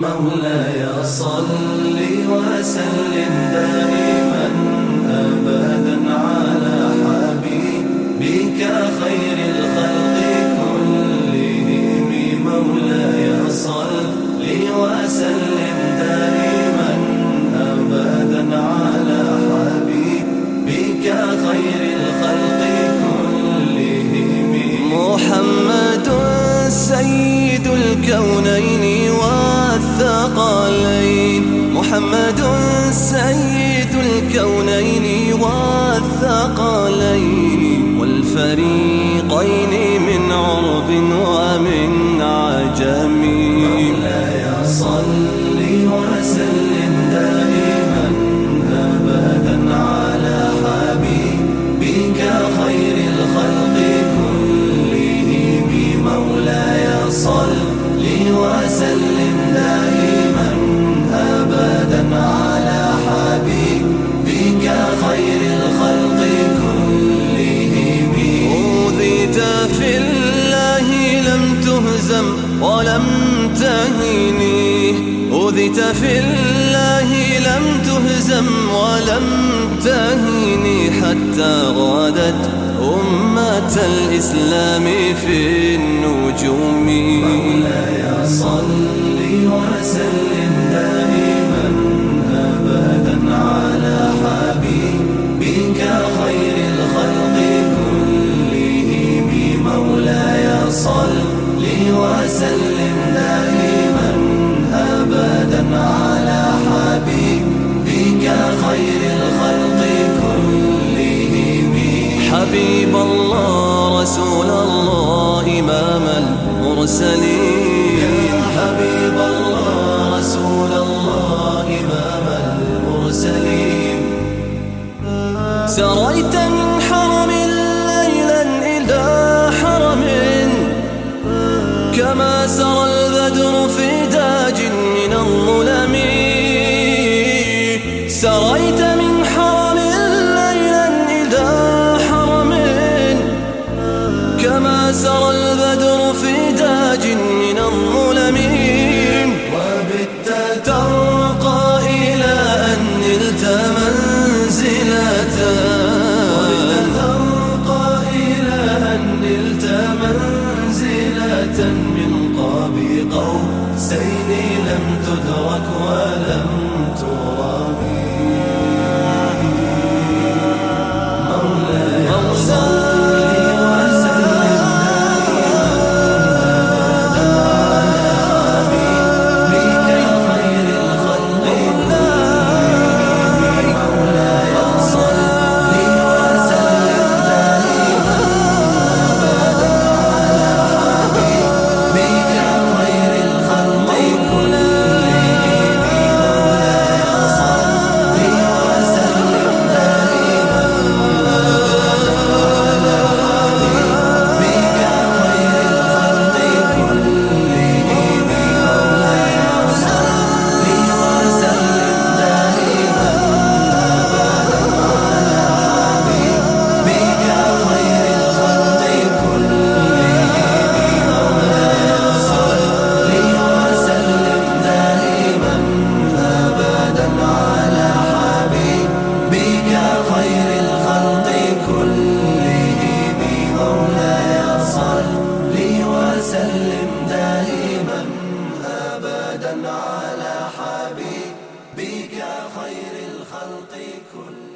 مولاي صل وسلم دائما خير الخلق كلهم. محمد سيد الكونين والثقلين. محمد سيد الكونين والثقلين. والفريقين من عرب ومن عجم. صل وسلم. الله لم تهزم ولم تهني أوذيت في الله لم تهزم ولم تهني حتى غادت أمة الإسلام في النجوم. مولاي صل وسلم دائما أبدا على حبيبك خير الخلق كلهم حبيب الله رسول الله إمام المرسلين يا حبيب الله رسول الله إمام المرسلين سريت من كما سرى البدر في داج من الظلم. سريت من حرم ليلا إلى حرم. كما سرى البدر في على حبيبك خير الخلق كلهم